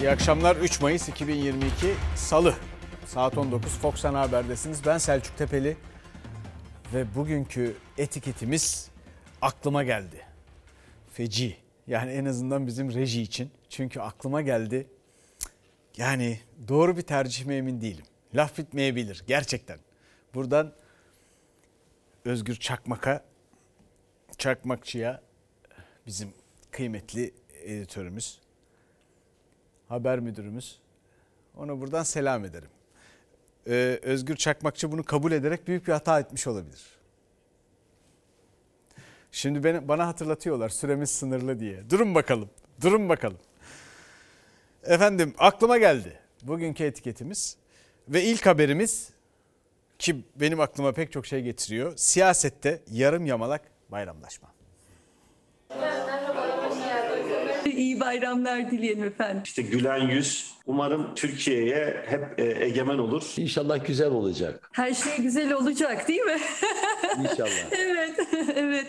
İyi akşamlar 3 Mayıs 2022 Salı saat 19 Fox Ana Haber'desiniz. Ben Selçuk Tepeli ve bugünkü etiketimiz aklıma geldi. Feci yani en azından bizim reji için çünkü aklıma geldi. Yani doğru bir tercih mi emin değilim. Laf bitmeyebilir gerçekten. Buradan Özgür Çakmak'a, Çakmakçı'ya bizim kıymetli editörümüz, haber müdürümüz. Ona buradan selam ederim. Ee, Özgür Çakmakçı bunu kabul ederek büyük bir hata etmiş olabilir. Şimdi beni, bana hatırlatıyorlar süremiz sınırlı diye. Durun bakalım, durun bakalım. Efendim aklıma geldi bugünkü etiketimiz ve ilk haberimiz ki benim aklıma pek çok şey getiriyor. Siyasette yarım yamalak bayramlaşma. İyi bayramlar dileyelim efendim. İşte gülen yüz umarım Türkiye'ye hep e, egemen olur. İnşallah güzel olacak. Her şey güzel olacak değil mi? İnşallah. evet, evet.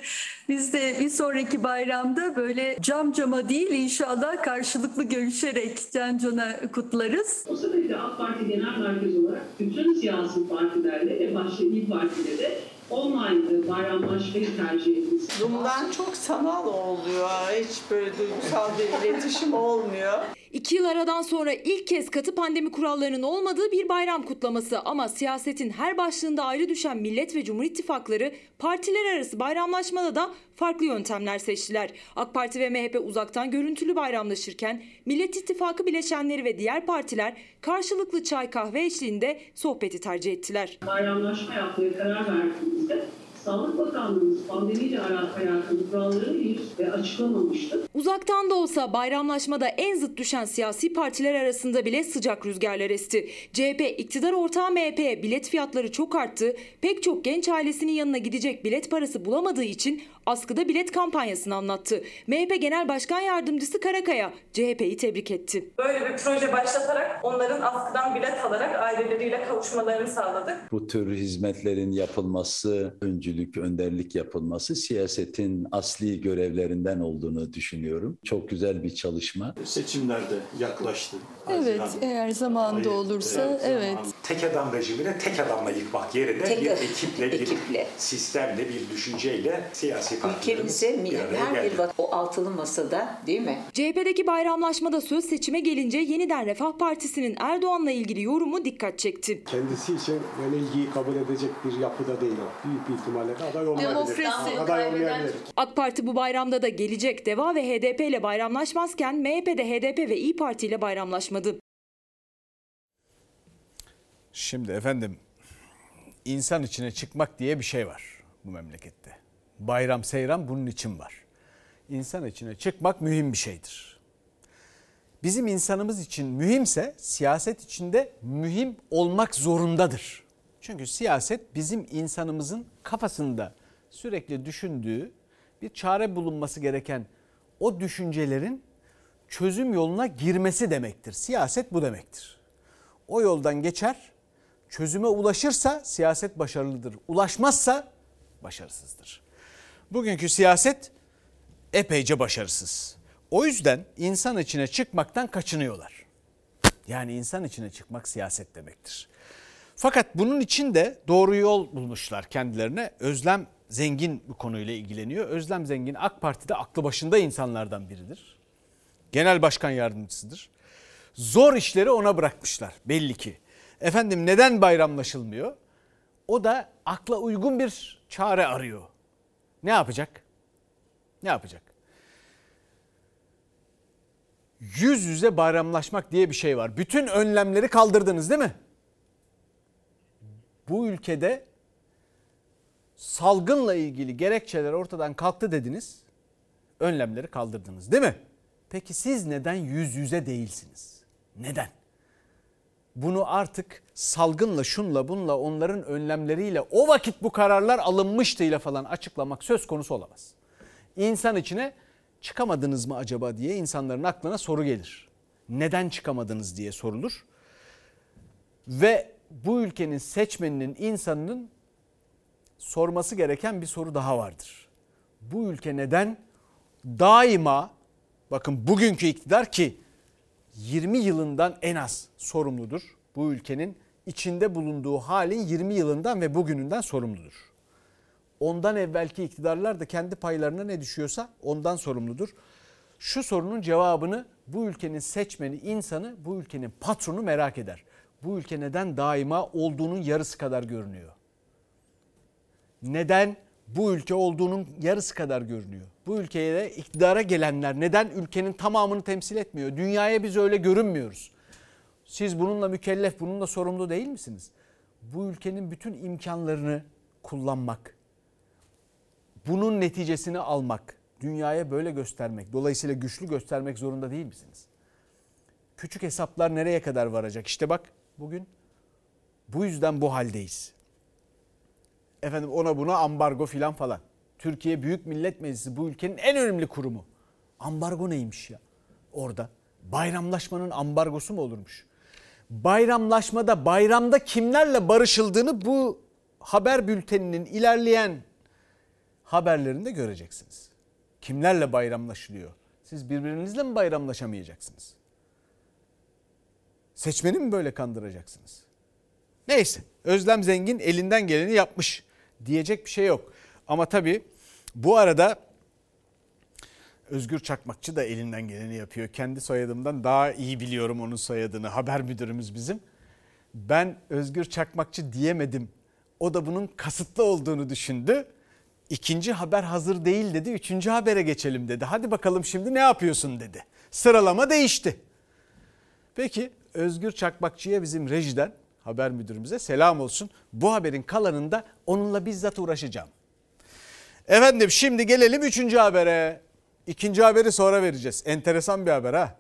Biz de bir sonraki bayramda böyle cam cama değil inşallah karşılıklı görüşerek can cana kutlarız. O sebeple AK Parti Genel Merkezi olarak bütün siyasi partilerle ve başta İYİ Parti'de de online bayramlaşmayı tercih ettik. Zoom'dan çok sanal oluyor. Hiç böyle duygusal bir iletişim olmuyor. İki yıl aradan sonra ilk kez katı pandemi kurallarının olmadığı bir bayram kutlaması ama siyasetin her başlığında ayrı düşen Millet ve Cumhur İttifakları partiler arası bayramlaşmada da farklı yöntemler seçtiler. AK Parti ve MHP uzaktan görüntülü bayramlaşırken Millet İttifakı bileşenleri ve diğer partiler karşılıklı çay kahve eşliğinde sohbeti tercih ettiler. Bayramlaşma yapmaya karar verdiğimizde Sağlık Bakanlığımız pandemiyle alakalı kuralları henüz açıklamamıştı. Uzaktan da olsa bayramlaşmada en zıt düşen siyasi partiler arasında bile sıcak rüzgarlar esti. CHP iktidar ortağı MHP'ye bilet fiyatları çok arttı. Pek çok genç ailesinin yanına gidecek bilet parası bulamadığı için askıda bilet kampanyasını anlattı. MHP Genel Başkan Yardımcısı Karakaya CHP'yi tebrik etti. Böyle bir proje başlatarak onların askıdan bilet alarak aileleriyle kavuşmalarını sağladık. Bu tür hizmetlerin yapılması, öncülük, önderlik yapılması siyasetin asli görevlerinden olduğunu düşünüyorum. Çok güzel bir çalışma. Seçimler de yaklaştı. Evet, Haziran eğer zamanında ayı, olursa eğer evet. zaman- tek adam rejimine tek adamla yıkmak yerine Tek- bir ekiple, bir ekiple. sistemle, bir düşünceyle siyasi Ülkemize her bir bak o altılı masada değil mi? CHP'deki bayramlaşmada söz seçime gelince yeniden Refah Partisi'nin Erdoğan'la ilgili yorumu dikkat çekti. Kendisi için yenilgiyi kabul edecek bir yapıda değil o. Büyük bir ihtimalle de aday olmayabilir. Demokrasi. Aday olmayabilir. AK Parti bu bayramda da gelecek DEVA ve HDP ile bayramlaşmazken MHP de HDP ve İyi Parti ile bayramlaşmadı. Şimdi efendim insan içine çıkmak diye bir şey var bu memlekette. Bayram seyran bunun için var. İnsan içine çıkmak mühim bir şeydir. Bizim insanımız için mühimse siyaset içinde mühim olmak zorundadır. Çünkü siyaset bizim insanımızın kafasında sürekli düşündüğü bir çare bulunması gereken o düşüncelerin çözüm yoluna girmesi demektir. Siyaset bu demektir. O yoldan geçer, çözüme ulaşırsa siyaset başarılıdır. Ulaşmazsa başarısızdır. Bugünkü siyaset epeyce başarısız. O yüzden insan içine çıkmaktan kaçınıyorlar. Yani insan içine çıkmak siyaset demektir. Fakat bunun için de doğru yol bulmuşlar kendilerine. Özlem Zengin bu konuyla ilgileniyor. Özlem Zengin AK Parti'de aklı başında insanlardan biridir. Genel başkan yardımcısıdır. Zor işleri ona bırakmışlar belli ki. Efendim neden bayramlaşılmıyor? O da akla uygun bir çare arıyor. Ne yapacak? Ne yapacak? Yüz yüze bayramlaşmak diye bir şey var. Bütün önlemleri kaldırdınız değil mi? Bu ülkede salgınla ilgili gerekçeler ortadan kalktı dediniz. Önlemleri kaldırdınız değil mi? Peki siz neden yüz yüze değilsiniz? Neden? Bunu artık salgınla şunla bunla onların önlemleriyle o vakit bu kararlar alınmıştı ile falan açıklamak söz konusu olamaz. İnsan içine çıkamadınız mı acaba diye insanların aklına soru gelir. Neden çıkamadınız diye sorulur. Ve bu ülkenin seçmeninin, insanının sorması gereken bir soru daha vardır. Bu ülke neden daima bakın bugünkü iktidar ki 20 yılından en az sorumludur. Bu ülkenin içinde bulunduğu halin 20 yılından ve bugününden sorumludur. Ondan evvelki iktidarlar da kendi paylarına ne düşüyorsa ondan sorumludur. Şu sorunun cevabını bu ülkenin seçmeni, insanı, bu ülkenin patronu merak eder. Bu ülke neden daima olduğunun yarısı kadar görünüyor? Neden bu ülke olduğunun yarısı kadar görünüyor? Bu ülkeye iktidara gelenler neden ülkenin tamamını temsil etmiyor? Dünyaya biz öyle görünmüyoruz. Siz bununla mükellef, bununla sorumlu değil misiniz? Bu ülkenin bütün imkanlarını kullanmak, bunun neticesini almak, dünyaya böyle göstermek, dolayısıyla güçlü göstermek zorunda değil misiniz? Küçük hesaplar nereye kadar varacak? İşte bak bugün bu yüzden bu haldeyiz. Efendim ona buna ambargo filan falan. Türkiye Büyük Millet Meclisi bu ülkenin en önemli kurumu. Ambargo neymiş ya orada? Bayramlaşmanın ambargosu mu olurmuş? Bayramlaşmada bayramda kimlerle barışıldığını bu haber bülteninin ilerleyen haberlerinde göreceksiniz. Kimlerle bayramlaşılıyor? Siz birbirinizle mi bayramlaşamayacaksınız? Seçmeni mi böyle kandıracaksınız? Neyse Özlem Zengin elinden geleni yapmış diyecek bir şey yok. Ama tabii bu arada Özgür Çakmakçı da elinden geleni yapıyor. Kendi soyadımdan daha iyi biliyorum onun soyadını. Haber müdürümüz bizim. Ben Özgür Çakmakçı diyemedim. O da bunun kasıtlı olduğunu düşündü. İkinci haber hazır değil dedi. Üçüncü habere geçelim dedi. Hadi bakalım şimdi ne yapıyorsun dedi. Sıralama değişti. Peki Özgür Çakmakçı'ya bizim rejiden haber müdürümüze selam olsun. Bu haberin kalanında onunla bizzat uğraşacağım. Efendim şimdi gelelim üçüncü habere. İkinci haberi sonra vereceğiz. Enteresan bir haber ha.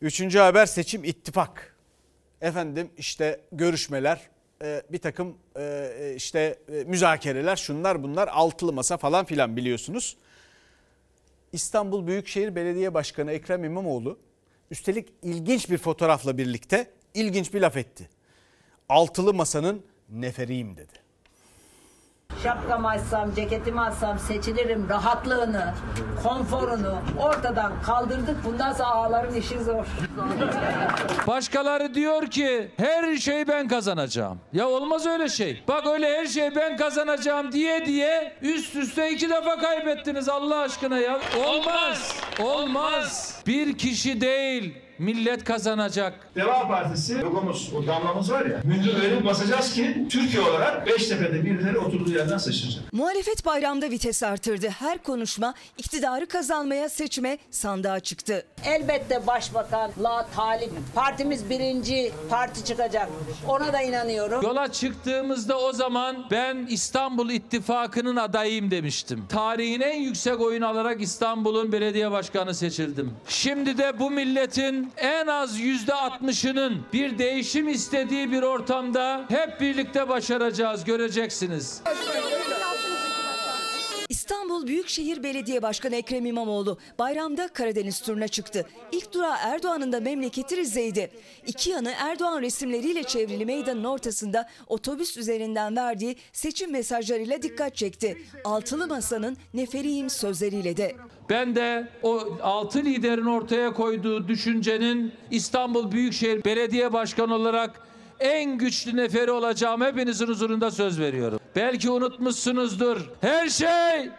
Üçüncü haber seçim ittifak. Efendim işte görüşmeler, e, bir takım e, işte e, müzakereler, şunlar bunlar, altılı masa falan filan biliyorsunuz. İstanbul Büyükşehir Belediye Başkanı Ekrem İmamoğlu üstelik ilginç bir fotoğrafla birlikte ilginç bir laf etti. Altılı masanın neferiyim dedi. Şapkamı açsam, ceketimi açsam seçilirim rahatlığını, konforunu ortadan kaldırdık. Bundan sonra ağaların işi zor. Başkaları diyor ki her şeyi ben kazanacağım. Ya olmaz öyle şey. Bak öyle her şeyi ben kazanacağım diye diye üst üste iki defa kaybettiniz Allah aşkına ya. Olmaz. Olmaz. Bir kişi değil millet kazanacak. Deva Partisi logomuz, o damlamız var ya. Mündür öyle basacağız ki Türkiye olarak Beştepe'de birileri oturduğu yerden sıçrayacak. Muhalefet bayramda vites artırdı. Her konuşma iktidarı kazanmaya seçime sandığa çıktı. Elbette başbakanla talip. Partimiz birinci parti çıkacak. Ona da inanıyorum. Yola çıktığımızda o zaman ben İstanbul İttifakı'nın adayıyım demiştim. Tarihin en yüksek oyun alarak İstanbul'un belediye başkanı seçildim. Şimdi de bu milletin en az yüzde altmışının bir değişim istediği bir ortamda hep birlikte başaracağız göreceksiniz. İstanbul Büyükşehir Belediye Başkanı Ekrem İmamoğlu bayramda Karadeniz turuna çıktı. İlk durağı Erdoğan'ın da memleketi Rize'ydi. İki yanı Erdoğan resimleriyle çevrili meydanın ortasında otobüs üzerinden verdiği seçim mesajlarıyla dikkat çekti. Altılı Masa'nın neferiyim sözleriyle de. Ben de o altı liderin ortaya koyduğu düşüncenin İstanbul Büyükşehir Belediye Başkanı olarak en güçlü neferi olacağım hepinizin huzurunda söz veriyorum. Belki unutmuşsunuzdur. Her şey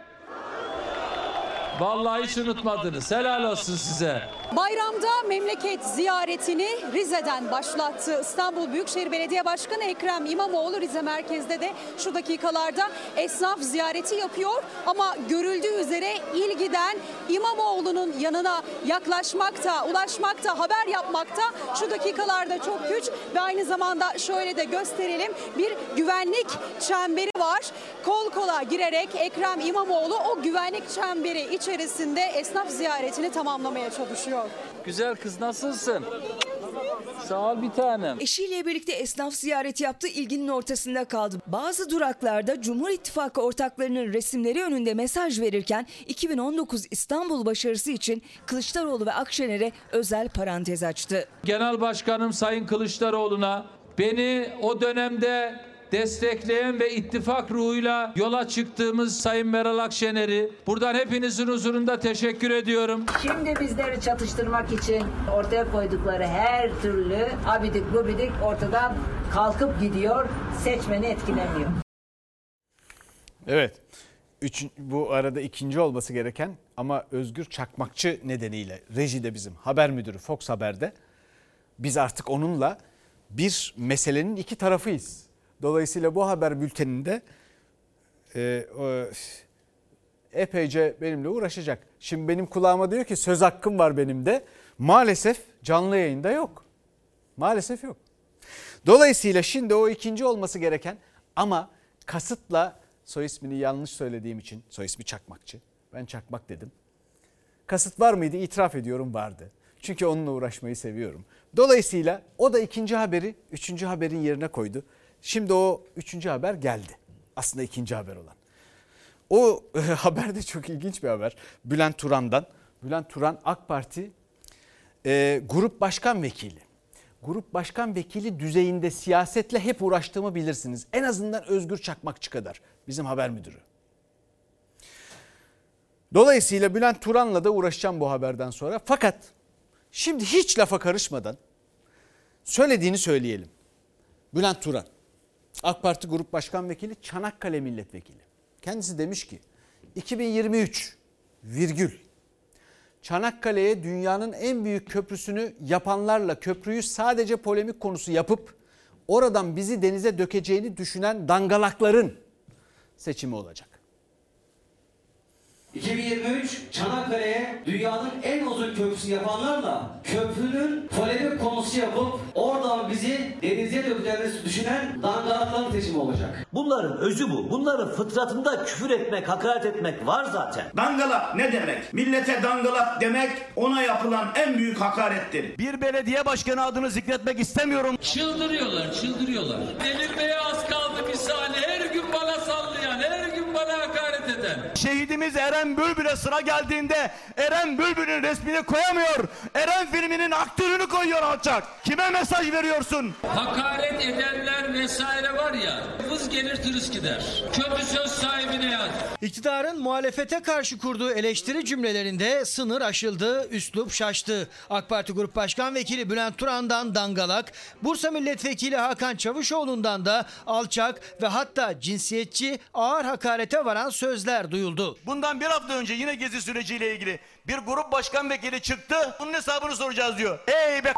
Vallahi hiç unutmadınız. Helal olsun size. Bayramda memleket ziyaretini Rize'den başlattı. İstanbul Büyükşehir Belediye Başkanı Ekrem İmamoğlu Rize merkezde de şu dakikalarda esnaf ziyareti yapıyor. Ama görüldüğü üzere ilgiden İmamoğlu'nun yanına yaklaşmakta, ulaşmakta, haber yapmakta şu dakikalarda çok güç. Ve aynı zamanda şöyle de gösterelim bir güvenlik çemberi var. Kol kola girerek Ekrem İmamoğlu o güvenlik çemberi içerisinde esnaf ziyaretini tamamlamaya çalışıyor. Güzel kız nasılsın? Sağ ol bir tanem. Eşiyle birlikte esnaf ziyareti yaptı, ilginin ortasında kaldı. Bazı duraklarda Cumhur İttifakı ortaklarının resimleri önünde mesaj verirken 2019 İstanbul başarısı için Kılıçdaroğlu ve Akşener'e özel parantez açtı. Genel Başkanım Sayın Kılıçdaroğlu'na beni o dönemde destekleyen ve ittifak ruhuyla yola çıktığımız Sayın Meral Akşener'i buradan hepinizin huzurunda teşekkür ediyorum. Şimdi bizleri çatıştırmak için ortaya koydukları her türlü abidik gubidik ortadan kalkıp gidiyor, seçmeni etkilemiyor. Evet. Üç, bu arada ikinci olması gereken ama Özgür Çakmakçı nedeniyle rejide bizim haber müdürü Fox Haber'de biz artık onunla bir meselenin iki tarafıyız. Dolayısıyla bu haber bülteninde e, o, epeyce benimle uğraşacak. Şimdi benim kulağıma diyor ki söz hakkım var benim de. Maalesef canlı yayında yok. Maalesef yok. Dolayısıyla şimdi o ikinci olması gereken ama kasıtla soy ismini yanlış söylediğim için soy ismi Çakmakçı. Ben Çakmak dedim. Kasıt var mıydı? İtiraf ediyorum vardı. Çünkü onunla uğraşmayı seviyorum. Dolayısıyla o da ikinci haberi üçüncü haberin yerine koydu. Şimdi o üçüncü haber geldi. Aslında ikinci haber olan. O haber de çok ilginç bir haber. Bülent Turan'dan. Bülent Turan AK Parti e, grup başkan vekili. Grup başkan vekili düzeyinde siyasetle hep uğraştığımı bilirsiniz. En azından Özgür Çakmakçı kadar bizim haber müdürü. Dolayısıyla Bülent Turan'la da uğraşacağım bu haberden sonra. Fakat şimdi hiç lafa karışmadan söylediğini söyleyelim. Bülent Turan, AK Parti Grup Başkan Vekili, Çanakkale Milletvekili. Kendisi demiş ki 2023 virgül Çanakkale'ye dünyanın en büyük köprüsünü yapanlarla köprüyü sadece polemik konusu yapıp oradan bizi denize dökeceğini düşünen dangalakların seçimi olacak. 2023 Çanakkale'ye dünyanın en uzun köprüsü yapanlarla köprünün polemik konusu yapıp oradan bizi denize dökeceğini düşünen dangalakların seçimi olacak. Bunların özü bu. Bunların fıtratında küfür etmek, hakaret etmek var zaten. Dangalak ne demek? Millete dangalak demek ona yapılan en büyük hakarettir. Bir belediye başkanı adını zikretmek istemiyorum. Çıldırıyorlar, çıldırıyorlar. Delirmeye az kaldı misali. Her eden. Şehidimiz Eren Bülbül'e sıra geldiğinde Eren Bülbül'ün resmini koyamıyor. Eren filminin aktörünü koyuyor alçak. Kime mesaj veriyorsun? Hakaret edenler vesaire var ya, vız gelir tırıs gider. Kötü söz sahibine yaz. İktidarın muhalefete karşı kurduğu eleştiri cümlelerinde sınır aşıldı, üslup şaştı. AK Parti Grup Başkan Vekili Bülent Turan'dan dangalak, Bursa Milletvekili Hakan Çavuşoğlu'ndan da alçak ve hatta cinsiyetçi ağır hakarete varan sözler duyuldu. Bundan bir hafta önce yine gezi süreciyle ilgili bir grup başkan vekili çıktı. Bunun hesabını soracağız diyor. Ey be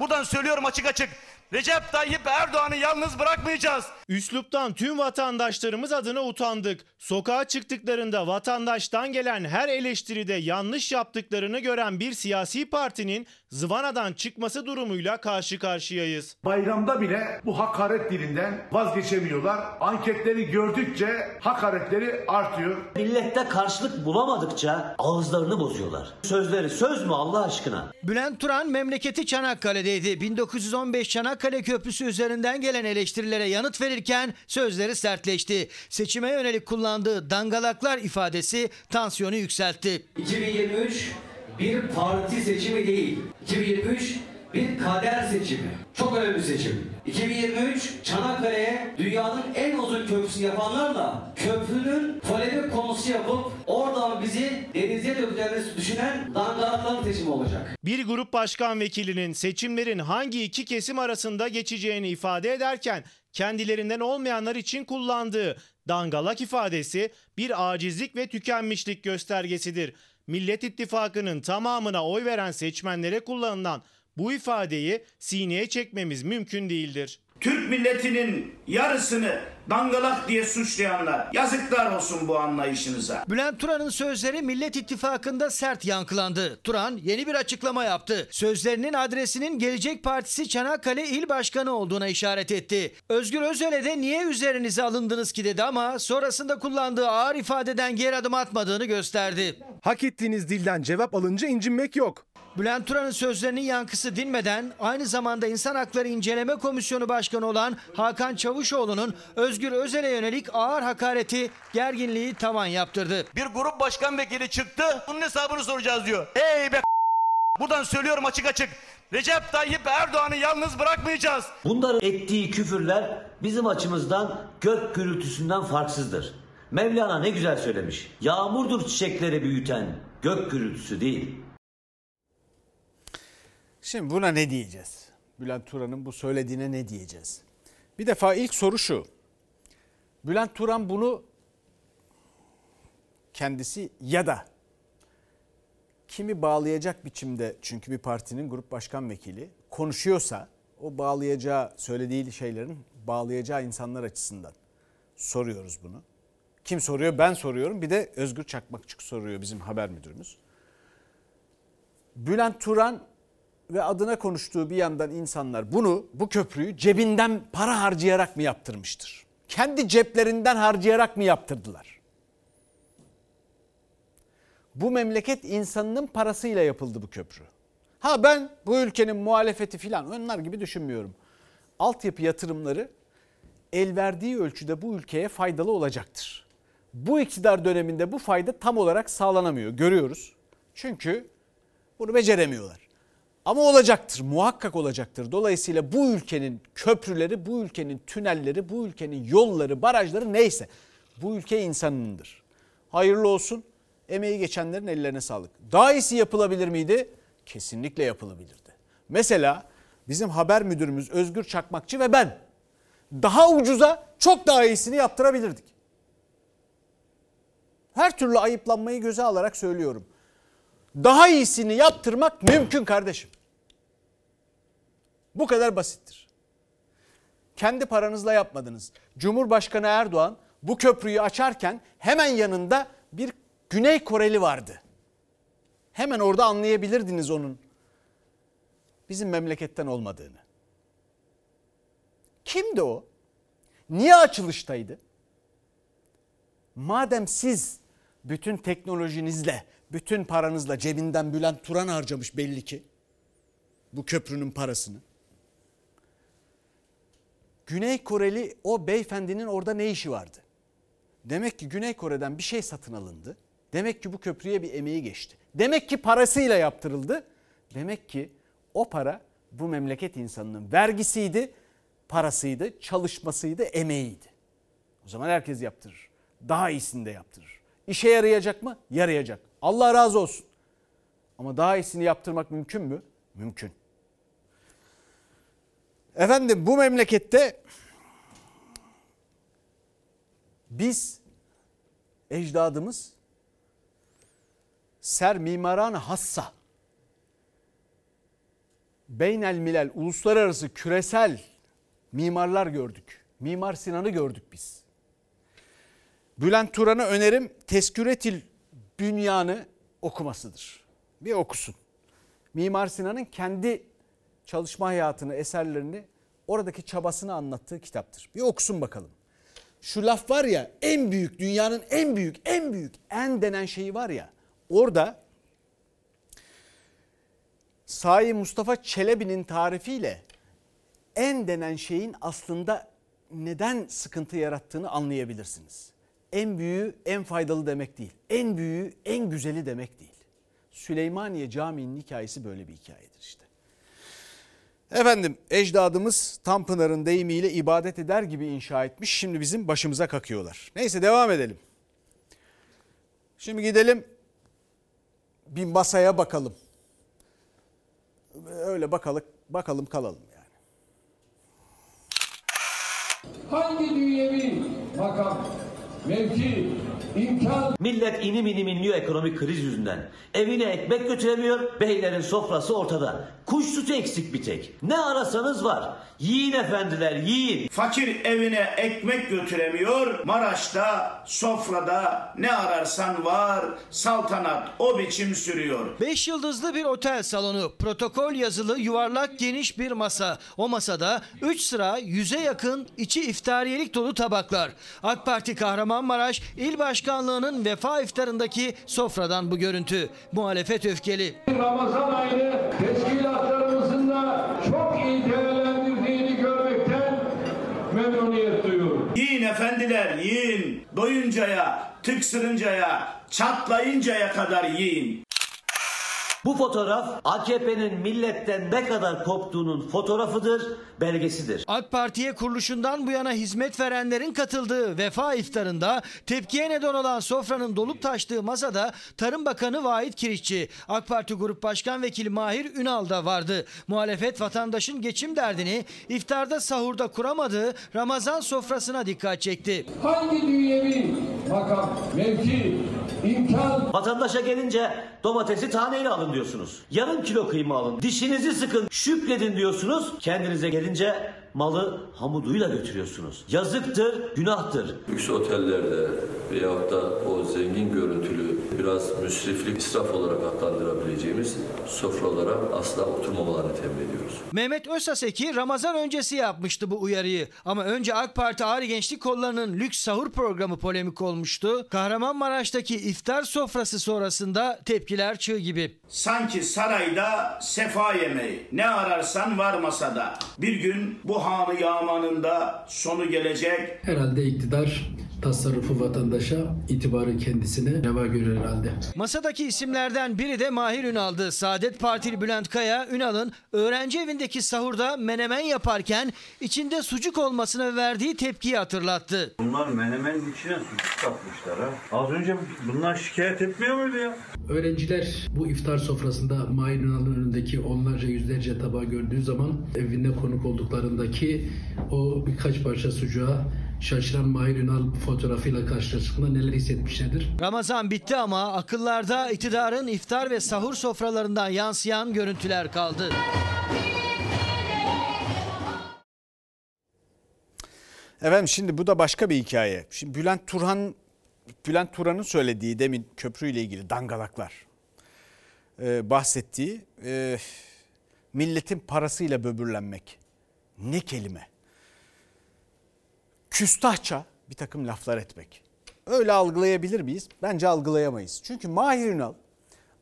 Buradan söylüyorum açık açık. Recep Tayyip Erdoğan'ı yalnız bırakmayacağız. Üsluptan tüm vatandaşlarımız adına utandık. Sokağa çıktıklarında vatandaştan gelen her eleştiride yanlış yaptıklarını gören bir siyasi partinin zıvanadan çıkması durumuyla karşı karşıyayız. Bayramda bile bu hakaret dilinden vazgeçemiyorlar. Anketleri gördükçe hakaretleri artıyor. Millette karşılık bulamadıkça ağızlarını bozuyorlar. Sözleri söz mü Allah aşkına? Bülent Turan memleketi Çanakkale'deydi. 1915 Çanakkale Köprüsü üzerinden gelen eleştirilere yanıt verirken sözleri sertleşti. Seçime yönelik kullandığı dangalaklar ifadesi tansiyonu yükseltti. 2023 bir parti seçimi değil. 2023 bir kader seçimi. Çok önemli seçim. 2023 Çanakkale'ye dünyanın en uzun köprüsü yapanlarla köprünün polemik konusu yapıp oradan bizi denize dökeceğini düşünen dangalakların seçimi olacak. Bir grup başkan vekilinin seçimlerin hangi iki kesim arasında geçeceğini ifade ederken kendilerinden olmayanlar için kullandığı dangalak ifadesi bir acizlik ve tükenmişlik göstergesidir. Millet İttifakı'nın tamamına oy veren seçmenlere kullanılan bu ifadeyi sineye çekmemiz mümkün değildir. Türk milletinin yarısını dangalak diye suçlayanlar yazıklar olsun bu anlayışınıza. Bülent Turan'ın sözleri Millet İttifakı'nda sert yankılandı. Turan yeni bir açıklama yaptı. Sözlerinin adresinin Gelecek Partisi Çanakkale İl Başkanı olduğuna işaret etti. Özgür Özel'e de niye üzerinize alındınız ki dedi ama sonrasında kullandığı ağır ifadeden geri adım atmadığını gösterdi. Hak ettiğiniz dilden cevap alınca incinmek yok. Bülent Turan'ın sözlerinin yankısı dinmeden aynı zamanda İnsan Hakları İnceleme Komisyonu Başkanı olan Hakan Çavuşoğlu'nun Özgür Özel'e yönelik ağır hakareti, gerginliği tavan yaptırdı. Bir grup başkan vekili çıktı. Bunun hesabını soracağız diyor. Ey be Buradan söylüyorum açık açık. Recep Tayyip Erdoğan'ı yalnız bırakmayacağız. Bunların ettiği küfürler bizim açımızdan gök gürültüsünden farksızdır. Mevlana ne güzel söylemiş. Yağmurdur çiçekleri büyüten, gök gürültüsü değil. Şimdi buna ne diyeceğiz? Bülent Turan'ın bu söylediğine ne diyeceğiz? Bir defa ilk soru şu. Bülent Turan bunu kendisi ya da kimi bağlayacak biçimde çünkü bir partinin grup başkan vekili konuşuyorsa o bağlayacağı söylediği şeylerin bağlayacağı insanlar açısından soruyoruz bunu. Kim soruyor? Ben soruyorum. Bir de Özgür Çakmakçık soruyor bizim haber müdürümüz. Bülent Turan ve adına konuştuğu bir yandan insanlar bunu, bu köprüyü cebinden para harcayarak mı yaptırmıştır? Kendi ceplerinden harcayarak mı yaptırdılar? Bu memleket insanının parasıyla yapıldı bu köprü. Ha ben bu ülkenin muhalefeti filan onlar gibi düşünmüyorum. Altyapı yatırımları el verdiği ölçüde bu ülkeye faydalı olacaktır. Bu iktidar döneminde bu fayda tam olarak sağlanamıyor. Görüyoruz. Çünkü bunu beceremiyorlar. Ama olacaktır, muhakkak olacaktır. Dolayısıyla bu ülkenin köprüleri, bu ülkenin tünelleri, bu ülkenin yolları, barajları neyse bu ülke insanındır. Hayırlı olsun. Emeği geçenlerin ellerine sağlık. Daha iyisi yapılabilir miydi? Kesinlikle yapılabilirdi. Mesela bizim haber müdürümüz Özgür Çakmakçı ve ben daha ucuza çok daha iyisini yaptırabilirdik. Her türlü ayıplanmayı göze alarak söylüyorum. Daha iyisini yaptırmak mümkün kardeşim. Bu kadar basittir. Kendi paranızla yapmadınız. Cumhurbaşkanı Erdoğan bu köprüyü açarken hemen yanında bir Güney Koreli vardı. Hemen orada anlayabilirdiniz onun bizim memleketten olmadığını. Kimdi o? Niye açılıştaydı? Madem siz bütün teknolojinizle, bütün paranızla cebinden Bülent Turan harcamış belli ki bu köprünün parasını. Güney Koreli o beyefendinin orada ne işi vardı? Demek ki Güney Kore'den bir şey satın alındı. Demek ki bu köprüye bir emeği geçti. Demek ki parasıyla yaptırıldı. Demek ki o para bu memleket insanının vergisiydi, parasıydı, çalışmasıydı, emeğiydi. O zaman herkes yaptırır. Daha iyisini de yaptırır. İşe yarayacak mı? Yarayacak. Allah razı olsun. Ama daha iyisini yaptırmak mümkün mü? Mümkün. Efendim bu memlekette biz ecdadımız ser mimaran hassa beynel milel uluslararası küresel mimarlar gördük. Mimar Sinan'ı gördük biz. Bülent Turan'a önerim Tesküretil Bünyan'ı okumasıdır. Bir okusun. Mimar Sinan'ın kendi çalışma hayatını, eserlerini, oradaki çabasını anlattığı kitaptır. Bir okusun bakalım. Şu laf var ya en büyük, dünyanın en büyük, en büyük, en denen şeyi var ya. Orada Sahi Mustafa Çelebi'nin tarifiyle en denen şeyin aslında neden sıkıntı yarattığını anlayabilirsiniz. En büyüğü en faydalı demek değil. En büyüğü en güzeli demek değil. Süleymaniye Camii'nin hikayesi böyle bir hikayedir işte. Efendim ecdadımız Tanpınar'ın deyimiyle ibadet eder gibi inşa etmiş. Şimdi bizim başımıza kakıyorlar. Neyse devam edelim. Şimdi gidelim bir masaya bakalım. Öyle bakalım, bakalım kalalım yani. Hangi dünyevi makam, mevki, imkan Millet inim inim inliyor ekonomik kriz yüzünden. Evine ekmek götüremiyor, beylerin sofrası ortada. Kuş sütü eksik bir tek. Ne arasanız var. Yiyin efendiler, yiyin. Fakir evine ekmek götüremiyor. Maraş'ta, sofrada ne ararsan var. Saltanat o biçim sürüyor. 5 yıldızlı bir otel salonu, protokol yazılı yuvarlak geniş bir masa. O masada 3 sıra 100'e yakın içi iftariyelik dolu tabaklar. AK Parti Kahramanmaraş İl Başkanlığı'nın vefa iftarındaki sofradan bu görüntü. Muhalefet öfkeli. Ramazan ayını teşkilatlarımızın da çok iyi değerlendirdiğini görmekten memnuniyet duyuyorum. Yiyin efendiler yiyin. Doyuncaya, tıksırıncaya, çatlayıncaya kadar yiyin. Bu fotoğraf AKP'nin milletten ne kadar koptuğunun fotoğrafıdır, belgesidir. AK Parti'ye kuruluşundan bu yana hizmet verenlerin katıldığı vefa iftarında tepkiye neden olan sofranın dolup taştığı masada Tarım Bakanı Vahit Kirişçi, AK Parti Grup Başkan Vekili Mahir Ünal da vardı. Muhalefet vatandaşın geçim derdini iftarda sahurda kuramadığı Ramazan sofrasına dikkat çekti. Hangi dünyevi makam, mevki, imkan Vatandaşa gelince domatesi taneyle alın diyorsunuz. Yarım kilo kıyma alın. Dişinizi sıkın, şükredin diyorsunuz. Kendinize gelince malı hamuduyla götürüyorsunuz. Yazıktır, günahtır. Lüks otellerde veyahut da o zengin görüntülü biraz müsriflik, israf olarak adlandırabileceğimiz sofralara asla oturmamalarını temin ediyoruz. Mehmet Özsaseki Ramazan öncesi yapmıştı bu uyarıyı. Ama önce AK Parti Ağrı Gençlik Kolları'nın lüks sahur programı polemik olmuştu. Kahramanmaraş'taki iftar sofrası sonrasında tepkiler çığ gibi. Sanki sarayda sefa yemeği. Ne ararsan var masada. Bir gün bu hanı yamanında sonu gelecek. Herhalde iktidar tasarrufu vatandaşa, itibarı kendisine reva görür herhalde. Masadaki isimlerden biri de Mahir Ünal'dı. Saadet Partili Bülent Kaya, Ünal'ın öğrenci evindeki sahurda menemen yaparken içinde sucuk olmasına verdiği tepkiyi hatırlattı. Bunlar menemenin içine sucuk katmışlar ha. Az önce bunlar şikayet etmiyor muydu ya? Öğrenciler bu iftar sofrasında Mahir Ünal'ın önündeki onlarca yüzlerce tabağı gördüğü zaman evinde konuk olduklarındaki o birkaç parça sucuğa şaşıran Mahir Ünal fotoğrafıyla karşılaştıklarında neler hissetmişlerdir? Ramazan bitti ama akıllarda iktidarın iftar ve sahur sofralarından yansıyan görüntüler kaldı. Efendim şimdi bu da başka bir hikaye. Şimdi Bülent Turhan Bülent Turan'ın söylediği demin köprüyle ilgili dangalaklar e, bahsettiği e, milletin parasıyla böbürlenmek. Ne kelime. Küstahça bir takım laflar etmek. Öyle algılayabilir miyiz? Bence algılayamayız. Çünkü Mahir Ünal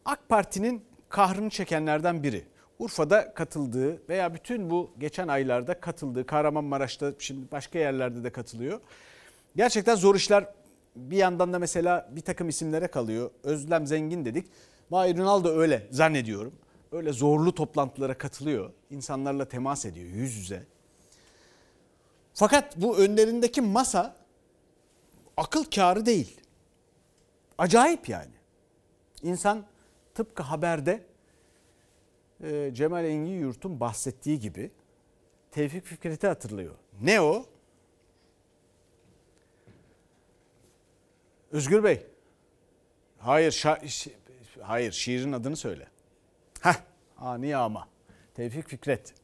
AK Parti'nin kahrını çekenlerden biri. Urfa'da katıldığı veya bütün bu geçen aylarda katıldığı Kahramanmaraş'ta şimdi başka yerlerde de katılıyor. Gerçekten zor işler bir yandan da mesela bir takım isimlere kalıyor. Özlem Zengin dedik. Mahir Ünal da öyle zannediyorum. Öyle zorlu toplantılara katılıyor. İnsanlarla temas ediyor yüz yüze. Fakat bu önlerindeki masa akıl kârı değil. Acayip yani. İnsan tıpkı haberde e, Cemal Engin Yurt'un bahsettiği gibi Tevfik Fikret'i hatırlıyor. Ne o? Özgür Bey. Hayır, şa- şi- hayır şiirin adını söyle. Heh, ani ama. Tevfik Fikret.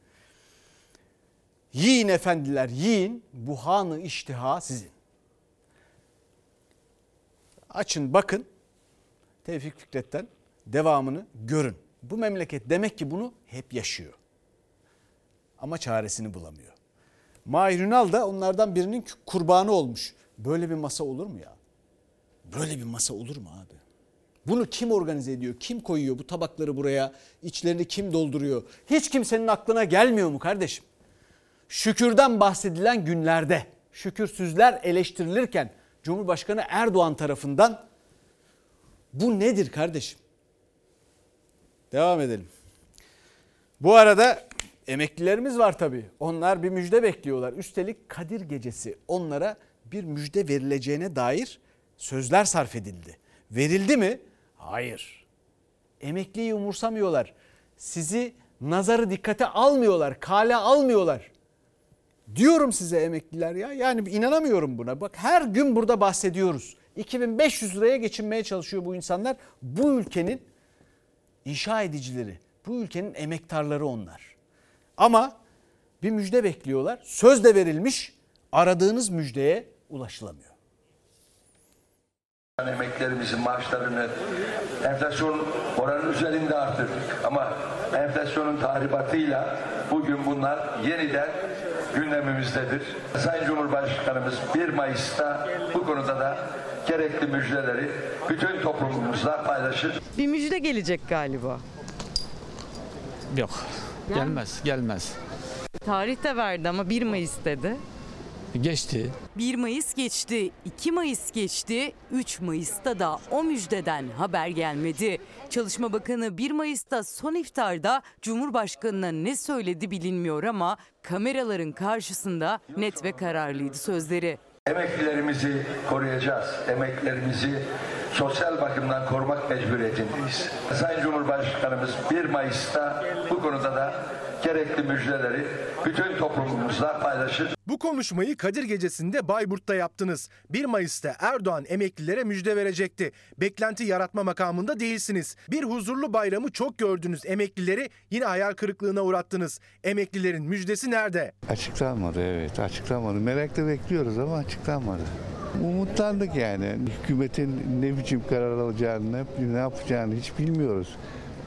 Yiyin efendiler yiyin bu hanı iştiha sizin. Açın bakın Tevfik Fikret'ten devamını görün. Bu memleket demek ki bunu hep yaşıyor. Ama çaresini bulamıyor. Mahir Ünal da onlardan birinin kurbanı olmuş. Böyle bir masa olur mu ya? Böyle bir masa olur mu abi? Bunu kim organize ediyor? Kim koyuyor bu tabakları buraya? İçlerini kim dolduruyor? Hiç kimsenin aklına gelmiyor mu kardeşim? Şükürden bahsedilen günlerde şükürsüzler eleştirilirken Cumhurbaşkanı Erdoğan tarafından bu nedir kardeşim? Devam edelim. Bu arada emeklilerimiz var tabii. Onlar bir müjde bekliyorlar. Üstelik Kadir Gecesi onlara bir müjde verileceğine dair sözler sarf edildi. Verildi mi? Hayır. Emekliyi umursamıyorlar. Sizi nazarı dikkate almıyorlar, kale almıyorlar. Diyorum size emekliler ya. Yani inanamıyorum buna. Bak her gün burada bahsediyoruz. 2500 liraya geçinmeye çalışıyor bu insanlar. Bu ülkenin inşa edicileri, bu ülkenin emektarları onlar. Ama bir müjde bekliyorlar. Söz de verilmiş. Aradığınız müjdeye ulaşılamıyor. Emeklerimizin maaşlarını enflasyon oranının üzerinde arttırdık. Ama enflasyonun tahribatıyla bugün bunlar yeniden gündemimizdedir. Sayın Cumhurbaşkanımız 1 Mayıs'ta bu konuda da gerekli müjdeleri bütün toplumumuzla paylaşır. Bir müjde gelecek galiba. Yok. Gelmez, gelmez. Tarih de verdi ama 1 Mayıs dedi. Geçti. 1 Mayıs geçti, 2 Mayıs geçti, 3 Mayıs'ta da o müjdeden haber gelmedi. Çalışma Bakanı 1 Mayıs'ta son iftarda Cumhurbaşkanı'na ne söyledi bilinmiyor ama kameraların karşısında net ve kararlıydı sözleri. Emeklilerimizi koruyacağız. Emeklilerimizi sosyal bakımdan korumak mecburiyetindeyiz. Sayın Cumhurbaşkanımız 1 Mayıs'ta bu konuda da gerekli müjdeleri bütün toplumumuzla paylaşır. Bu konuşmayı Kadir Gecesi'nde Bayburt'ta yaptınız. 1 Mayıs'ta Erdoğan emeklilere müjde verecekti. Beklenti yaratma makamında değilsiniz. Bir huzurlu bayramı çok gördünüz. Emeklileri yine hayal kırıklığına uğrattınız. Emeklilerin müjdesi nerede? Açıklanmadı evet açıklanmadı. Merakla bekliyoruz ama açıklanmadı. Umutlandık yani. Hükümetin ne biçim karar alacağını, ne yapacağını hiç bilmiyoruz.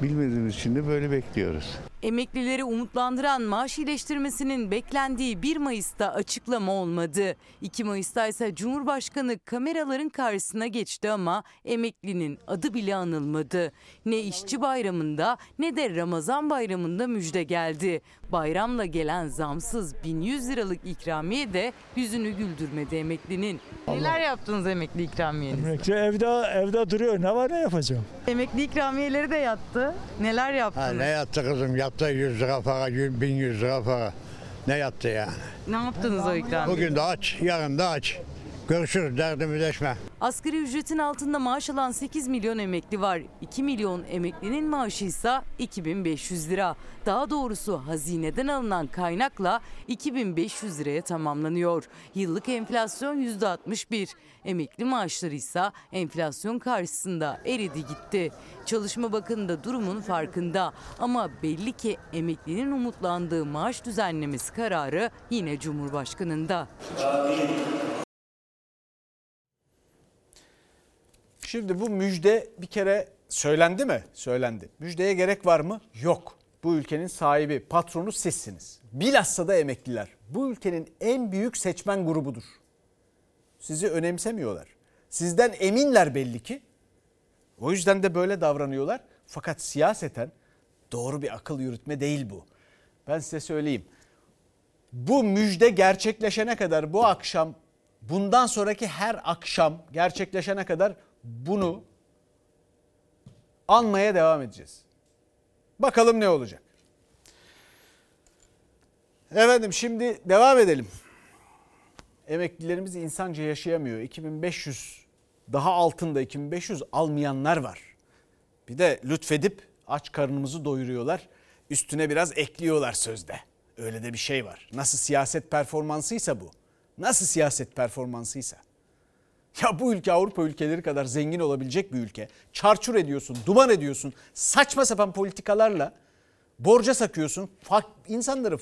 Bilmediğimiz için de böyle bekliyoruz. Emeklileri umutlandıran maaş iyileştirmesinin beklendiği 1 Mayıs'ta açıklama olmadı. 2 Mayıs'ta ise Cumhurbaşkanı kameraların karşısına geçti ama emeklinin adı bile anılmadı. Ne işçi bayramında ne de Ramazan bayramında müjde geldi. Bayramla gelen zamsız 1100 liralık ikramiye de yüzünü güldürmedi emeklinin. Neler yaptınız emekli ikramiyeniz? Emekli evde evde duruyor. Ne var ne yapacağım? Emekli ikramiyeleri de yattı. Neler yaptınız? Ha, ne yattı kızım? Yattı 100 lira para, 1100 lira para. Ne yattı yani? Ne yaptınız o ikramiye? Bugün de aç, yarın da aç. Görüşürüz, derdimi deşme. Asgari ücretin altında maaş alan 8 milyon emekli var. 2 milyon emeklinin maaşı ise 2500 lira. Daha doğrusu hazineden alınan kaynakla 2500 liraya tamamlanıyor. Yıllık enflasyon %61. Emekli maaşları ise enflasyon karşısında eridi gitti. Çalışma Bakanı da durumun farkında. Ama belli ki emeklinin umutlandığı maaş düzenlemesi kararı yine Cumhurbaşkanı'nda. Şimdi bu müjde bir kere söylendi mi? Söylendi. Müjdeye gerek var mı? Yok. Bu ülkenin sahibi, patronu sizsiniz. Bilhassa da emekliler. Bu ülkenin en büyük seçmen grubudur. Sizi önemsemiyorlar. Sizden eminler belli ki. O yüzden de böyle davranıyorlar. Fakat siyaseten doğru bir akıl yürütme değil bu. Ben size söyleyeyim. Bu müjde gerçekleşene kadar bu akşam bundan sonraki her akşam gerçekleşene kadar bunu anmaya devam edeceğiz. Bakalım ne olacak. Efendim şimdi devam edelim. Emeklilerimiz insanca yaşayamıyor. 2500 daha altında 2500 almayanlar var. Bir de lütfedip aç karnımızı doyuruyorlar. Üstüne biraz ekliyorlar sözde. Öyle de bir şey var. Nasıl siyaset performansıysa bu. Nasıl siyaset performansıysa. Ya bu ülke Avrupa ülkeleri kadar zengin olabilecek bir ülke. Çarçur ediyorsun, duman ediyorsun. Saçma sapan politikalarla borca sakıyorsun. Fak, insanları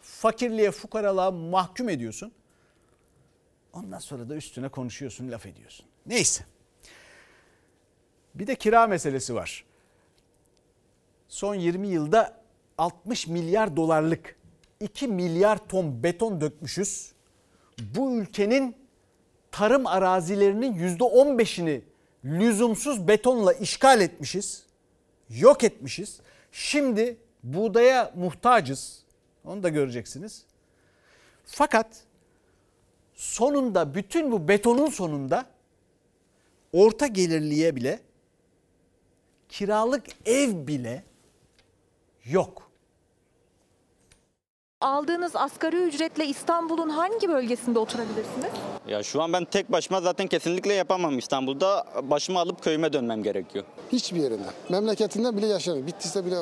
fakirliğe, fukaralığa mahkum ediyorsun. Ondan sonra da üstüne konuşuyorsun, laf ediyorsun. Neyse. Bir de kira meselesi var. Son 20 yılda 60 milyar dolarlık 2 milyar ton beton dökmüşüz. Bu ülkenin tarım arazilerinin %15'ini lüzumsuz betonla işgal etmişiz. Yok etmişiz. Şimdi buğdaya muhtacız. Onu da göreceksiniz. Fakat sonunda bütün bu betonun sonunda orta gelirliye bile kiralık ev bile yok. Aldığınız asgari ücretle İstanbul'un hangi bölgesinde oturabilirsiniz? Ya şu an ben tek başıma zaten kesinlikle yapamam İstanbul'da. Başımı alıp köyüme dönmem gerekiyor. Hiçbir yerinde. Memleketinden bile yaşamıyor. Bittiyse bile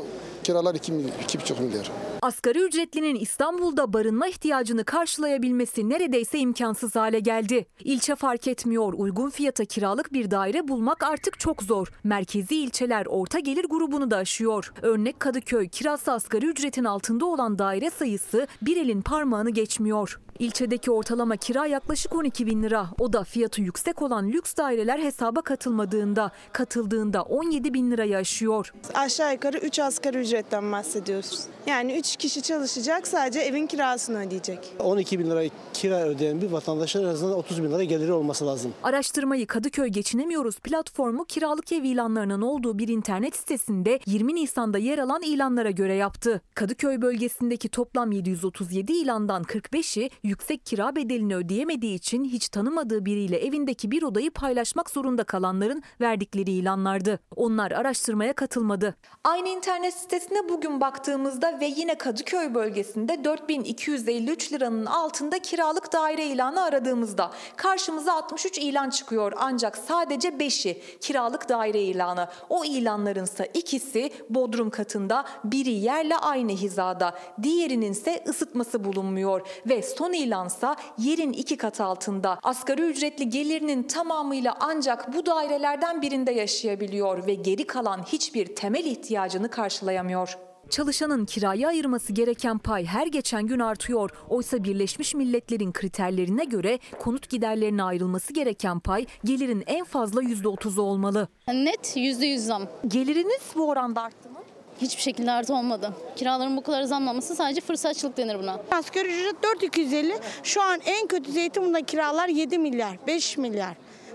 kiralar 2 milyar, 2,5 milyar. Asgari ücretlinin İstanbul'da barınma ihtiyacını karşılayabilmesi neredeyse imkansız hale geldi. İlçe fark etmiyor. Uygun fiyata kiralık bir daire bulmak artık çok zor. Merkezi ilçeler orta gelir grubunu da aşıyor. Örnek Kadıköy, Kirazlı asgari ücretin altında olan daire sayısı bir elin parmağını geçmiyor. İlçedeki ortalama kira yaklaşık 12 bin lira. O da fiyatı yüksek olan lüks daireler hesaba katılmadığında, katıldığında 17 bin lirayı aşıyor. Aşağı yukarı 3 asgari ücretten bahsediyoruz. Yani 3 3 kişi çalışacak sadece evin kirasını ödeyecek. 12 bin lira kira ödeyen bir vatandaşın en azından 30 bin lira geliri olması lazım. Araştırmayı Kadıköy Geçinemiyoruz platformu kiralık ev ilanlarının olduğu bir internet sitesinde 20 Nisan'da yer alan ilanlara göre yaptı. Kadıköy bölgesindeki toplam 737 ilandan 45'i yüksek kira bedelini ödeyemediği için hiç tanımadığı biriyle evindeki bir odayı paylaşmak zorunda kalanların verdikleri ilanlardı. Onlar araştırmaya katılmadı. Aynı internet sitesine bugün baktığımızda ve yine Kadıköy bölgesinde 4253 liranın altında kiralık daire ilanı aradığımızda karşımıza 63 ilan çıkıyor ancak sadece 5'i kiralık daire ilanı. O ilanlarınsa ikisi bodrum katında, biri yerle aynı hizada, diğerinin ise ısıtması bulunmuyor ve son ilansa yerin iki kat altında. Asgari ücretli gelirinin tamamıyla ancak bu dairelerden birinde yaşayabiliyor ve geri kalan hiçbir temel ihtiyacını karşılayamıyor. Çalışanın kiraya ayırması gereken pay her geçen gün artıyor. Oysa Birleşmiş Milletler'in kriterlerine göre konut giderlerine ayrılması gereken pay gelirin en fazla %30'u olmalı. Net %100 zam. Geliriniz bu oranda arttı mı? Hiçbir şekilde artı olmadı. Kiraların bu kadar zamlaması sadece fırsatçılık denir buna. Asgari ücret 4250. Şu an en kötü Zeytinburnu'nda kiralar 7 milyar, 5 milyar.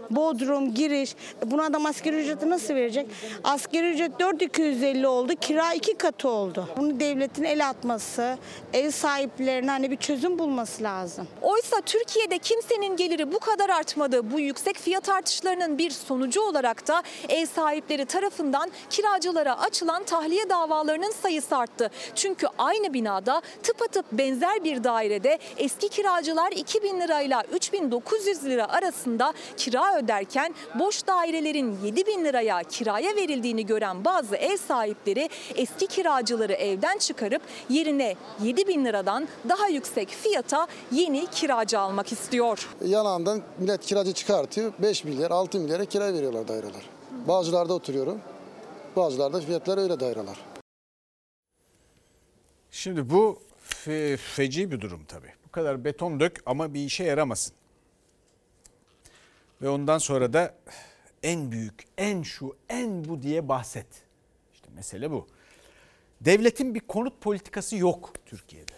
Bodrum, giriş. Buna adam asgari ücreti nasıl verecek? Asgari ücret 4250 oldu, kira iki katı oldu. Bunu devletin el atması, ev sahiplerine hani bir çözüm bulması lazım. Oysa Türkiye'de kimsenin geliri bu kadar artmadı. Bu yüksek fiyat artışlarının bir sonucu olarak da ev sahipleri tarafından kiracılara açılan tahliye davalarının sayısı arttı. Çünkü aynı binada tıpatıp benzer bir dairede eski kiracılar 2000 lirayla 3900 lira arasında kira öderken boş dairelerin 7 bin liraya kiraya verildiğini gören bazı ev sahipleri eski kiracıları evden çıkarıp yerine 7 bin liradan daha yüksek fiyata yeni kiracı almak istiyor. Yanağından millet kiracı çıkartıyor. 5 milyar 6 milyara kira veriyorlar daireler. Bağcılar'da oturuyorum. Bağcılar'da fiyatlar öyle daireler. Şimdi bu fe- feci bir durum tabii. Bu kadar beton dök ama bir işe yaramasın. Ve ondan sonra da en büyük, en şu, en bu diye bahset. İşte mesele bu. Devletin bir konut politikası yok Türkiye'de.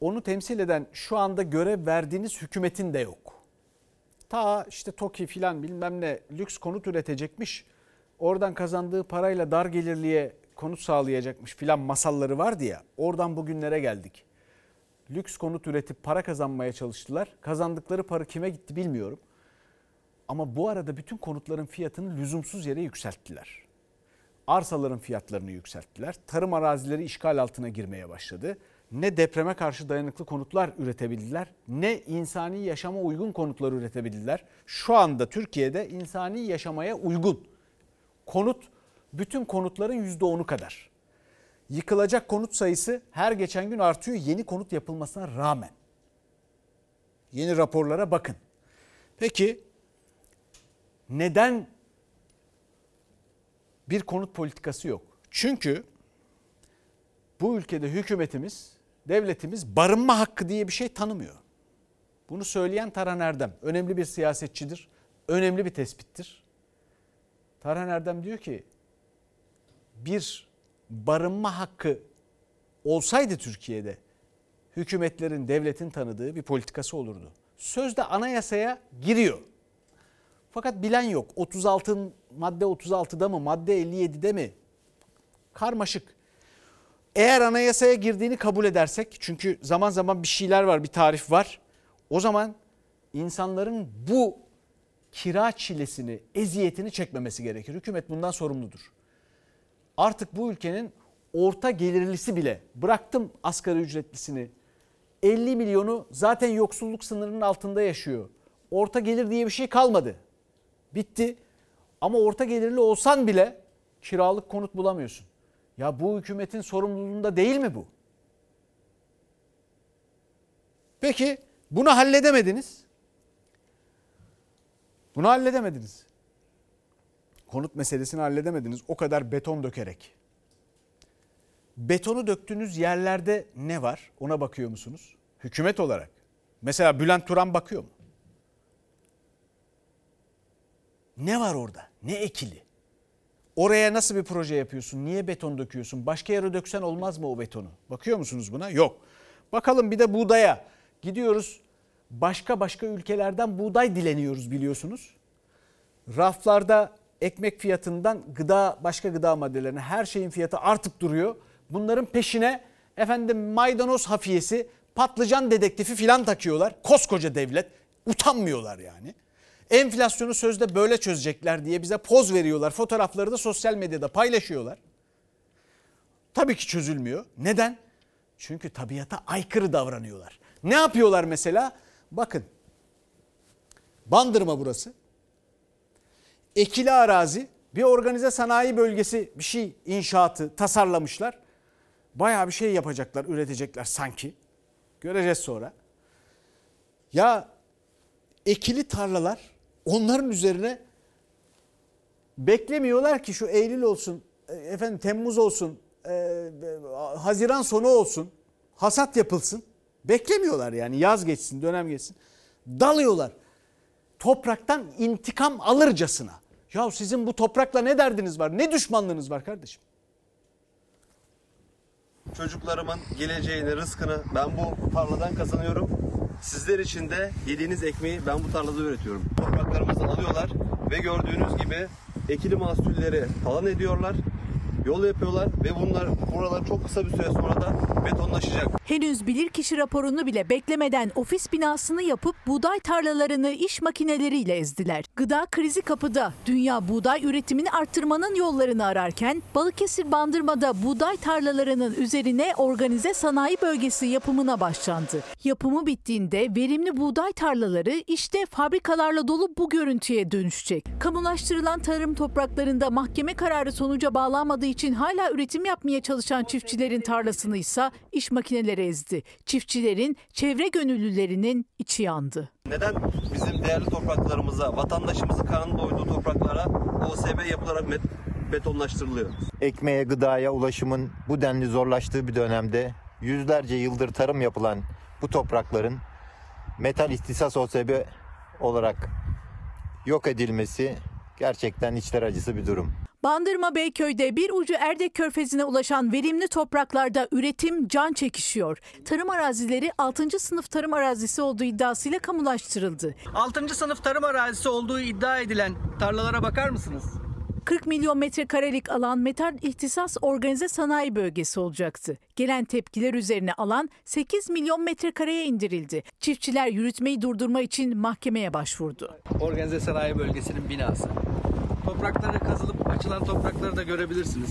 Onu temsil eden şu anda görev verdiğiniz hükümetin de yok. Ta işte TOKİ filan bilmem ne lüks konut üretecekmiş. Oradan kazandığı parayla dar gelirliye konut sağlayacakmış filan masalları vardı ya. Oradan bugünlere geldik. Lüks konut üretip para kazanmaya çalıştılar. Kazandıkları para kime gitti bilmiyorum. Ama bu arada bütün konutların fiyatını lüzumsuz yere yükselttiler. Arsaların fiyatlarını yükselttiler. Tarım arazileri işgal altına girmeye başladı. Ne depreme karşı dayanıklı konutlar üretebildiler ne insani yaşama uygun konutlar üretebildiler. Şu anda Türkiye'de insani yaşamaya uygun konut bütün konutların %10'u kadar. Yıkılacak konut sayısı her geçen gün artıyor yeni konut yapılmasına rağmen. Yeni raporlara bakın. Peki neden bir konut politikası yok? Çünkü bu ülkede hükümetimiz, devletimiz barınma hakkı diye bir şey tanımıyor. Bunu söyleyen Taran Erdem önemli bir siyasetçidir. Önemli bir tespittir. Taran Erdem diyor ki bir barınma hakkı olsaydı Türkiye'de hükümetlerin, devletin tanıdığı bir politikası olurdu. Sözde anayasaya giriyor. Fakat bilen yok. 36 madde 36'da mı, madde 57'de mi? Karmaşık. Eğer anayasaya girdiğini kabul edersek çünkü zaman zaman bir şeyler var, bir tarif var. O zaman insanların bu kira çilesini, eziyetini çekmemesi gerekir. Hükümet bundan sorumludur. Artık bu ülkenin orta gelirlisi bile bıraktım asgari ücretlisini 50 milyonu zaten yoksulluk sınırının altında yaşıyor. Orta gelir diye bir şey kalmadı. Bitti. Ama orta gelirli olsan bile kiralık konut bulamıyorsun. Ya bu hükümetin sorumluluğunda değil mi bu? Peki bunu halledemediniz. Bunu halledemediniz. Konut meselesini halledemediniz o kadar beton dökerek. Betonu döktüğünüz yerlerde ne var? Ona bakıyor musunuz? Hükümet olarak. Mesela Bülent Turan bakıyor mu? Ne var orada? Ne ekili? Oraya nasıl bir proje yapıyorsun? Niye beton döküyorsun? Başka yere döksen olmaz mı o betonu? Bakıyor musunuz buna? Yok. Bakalım bir de buğdaya. Gidiyoruz başka başka ülkelerden buğday dileniyoruz biliyorsunuz. Raflarda ekmek fiyatından gıda başka gıda maddelerine her şeyin fiyatı artıp duruyor. Bunların peşine efendim maydanoz hafiyesi, patlıcan dedektifi filan takıyorlar. Koskoca devlet utanmıyorlar yani. Enflasyonu sözde böyle çözecekler diye bize poz veriyorlar. Fotoğrafları da sosyal medyada paylaşıyorlar. Tabii ki çözülmüyor. Neden? Çünkü tabiata aykırı davranıyorlar. Ne yapıyorlar mesela? Bakın. Bandırma burası. Ekili arazi, bir organize sanayi bölgesi bir şey inşaatı tasarlamışlar. Bayağı bir şey yapacaklar, üretecekler sanki. Göreceğiz sonra. Ya ekili tarlalar onların üzerine beklemiyorlar ki şu Eylül olsun, e, efendim Temmuz olsun, e, Haziran sonu olsun, hasat yapılsın. Beklemiyorlar yani yaz geçsin, dönem geçsin. Dalıyorlar. Topraktan intikam alırcasına. Ya sizin bu toprakla ne derdiniz var? Ne düşmanlığınız var kardeşim? Çocuklarımın geleceğini, rızkını ben bu tarladan kazanıyorum. Sizler için de yediğiniz ekmeği ben bu tarlada üretiyorum. Topraklarımızı alıyorlar ve gördüğünüz gibi ekili mahsulleri talan ediyorlar yol yapıyorlar ve bunlar buralar çok kısa bir süre sonra da betonlaşacak. Henüz bilirkişi raporunu bile beklemeden ofis binasını yapıp buğday tarlalarını iş makineleriyle ezdiler. Gıda krizi kapıda. Dünya buğday üretimini arttırmanın yollarını ararken Balıkesir Bandırma'da buğday tarlalarının üzerine organize sanayi bölgesi yapımına başlandı. Yapımı bittiğinde verimli buğday tarlaları işte fabrikalarla dolu bu görüntüye dönüşecek. Kamulaştırılan tarım topraklarında mahkeme kararı sonuca bağlanmadığı için hala üretim yapmaya çalışan çiftçilerin tarlasını ise iş makineleri ezdi. Çiftçilerin, çevre gönüllülerinin içi yandı. Neden bizim değerli topraklarımıza, vatandaşımızın kanının doyduğu topraklara OSB yapılarak betonlaştırılıyor? Ekmeğe, gıdaya ulaşımın bu denli zorlaştığı bir dönemde yüzlerce yıldır tarım yapılan bu toprakların metal istisas OSB olarak yok edilmesi gerçekten içler acısı bir durum. Bandırma Beyköy'de bir ucu Erdek Körfezi'ne ulaşan verimli topraklarda üretim can çekişiyor. Tarım arazileri 6. sınıf tarım arazisi olduğu iddiasıyla kamulaştırıldı. 6. sınıf tarım arazisi olduğu iddia edilen tarlalara bakar mısınız? 40 milyon metrekarelik alan metal ihtisas organize sanayi bölgesi olacaktı. Gelen tepkiler üzerine alan 8 milyon metrekareye indirildi. Çiftçiler yürütmeyi durdurma için mahkemeye başvurdu. Organize sanayi bölgesinin binası. Toprakları kazılıp açılan toprakları da görebilirsiniz.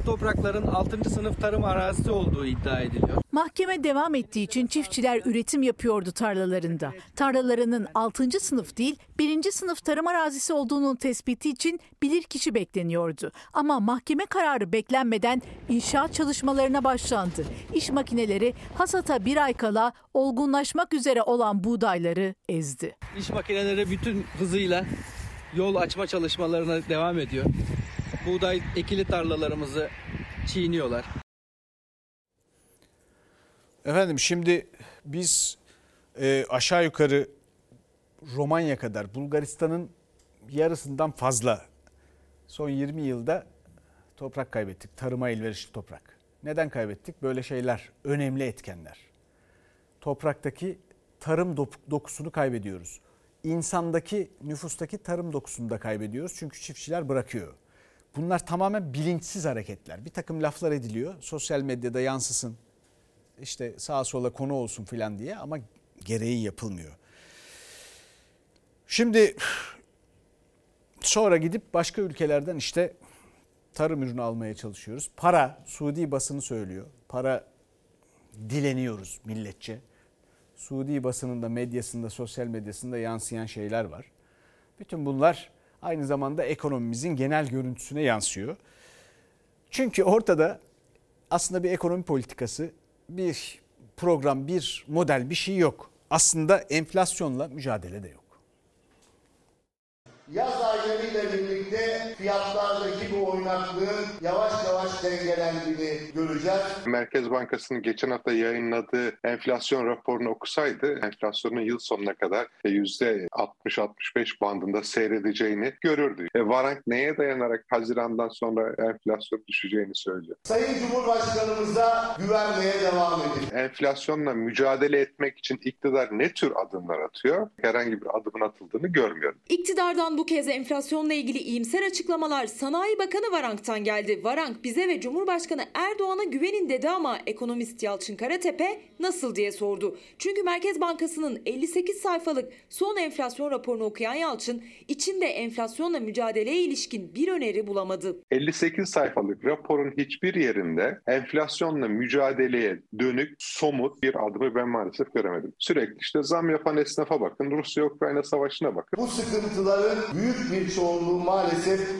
Bu toprakların 6. sınıf tarım arazisi olduğu iddia ediliyor. Mahkeme devam ettiği için çiftçiler üretim yapıyordu tarlalarında. Tarlalarının 6. sınıf değil 1. sınıf tarım arazisi olduğunun tespiti için bilirkişi bekleniyordu. Ama mahkeme kararı beklenmeden inşaat çalışmalarına başlandı. İş makineleri hasata bir ay kala olgunlaşmak üzere olan buğdayları ezdi. İş makineleri bütün hızıyla yol açma çalışmalarına devam ediyor. Buğday ekili tarlalarımızı çiğniyorlar. Efendim şimdi biz e, aşağı yukarı Romanya kadar Bulgaristan'ın yarısından fazla son 20 yılda toprak kaybettik. Tarıma elverişli toprak. Neden kaybettik? Böyle şeyler önemli etkenler. Topraktaki tarım dokusunu kaybediyoruz insandaki nüfustaki tarım dokusunu da kaybediyoruz. Çünkü çiftçiler bırakıyor. Bunlar tamamen bilinçsiz hareketler. Bir takım laflar ediliyor. Sosyal medyada yansısın. İşte sağa sola konu olsun filan diye ama gereği yapılmıyor. Şimdi sonra gidip başka ülkelerden işte tarım ürünü almaya çalışıyoruz. Para, Suudi basını söylüyor. Para dileniyoruz milletçe. Suudi basınında, medyasında, sosyal medyasında yansıyan şeyler var. Bütün bunlar aynı zamanda ekonomimizin genel görüntüsüne yansıyor. Çünkü ortada aslında bir ekonomi politikası, bir program, bir model, bir şey yok. Aslında enflasyonla mücadele de yok. Yaz aylarıyla birlikte şekilde fiyatlardaki bu oynaklığın yavaş yavaş dengelendiğini göreceğiz. Merkez Bankası'nın geçen hafta yayınladığı enflasyon raporunu okusaydı enflasyonun yıl sonuna kadar %60-65 bandında seyredeceğini görürdü. E, Varank neye dayanarak Haziran'dan sonra enflasyon düşeceğini söylüyor. Sayın Cumhurbaşkanımıza güvenmeye devam edin. Enflasyonla mücadele etmek için iktidar ne tür adımlar atıyor? Herhangi bir adımın atıldığını görmüyorum. İktidardan bu kez enflasyonla ilgili iyimser açıklamalar Sanayi Bakanı Varank'tan geldi. Varank bize ve Cumhurbaşkanı Erdoğan'a güvenin dedi ama ekonomist Yalçın Karatepe nasıl diye sordu. Çünkü Merkez Bankası'nın 58 sayfalık son enflasyon raporunu okuyan Yalçın içinde enflasyonla mücadeleye ilişkin bir öneri bulamadı. 58 sayfalık raporun hiçbir yerinde enflasyonla mücadeleye dönük somut bir adımı ben maalesef göremedim. Sürekli işte zam yapan esnafa bakın, Rusya-Ukrayna savaşına bakın. Bu sıkıntıların büyük bir çoğunluğu maalesef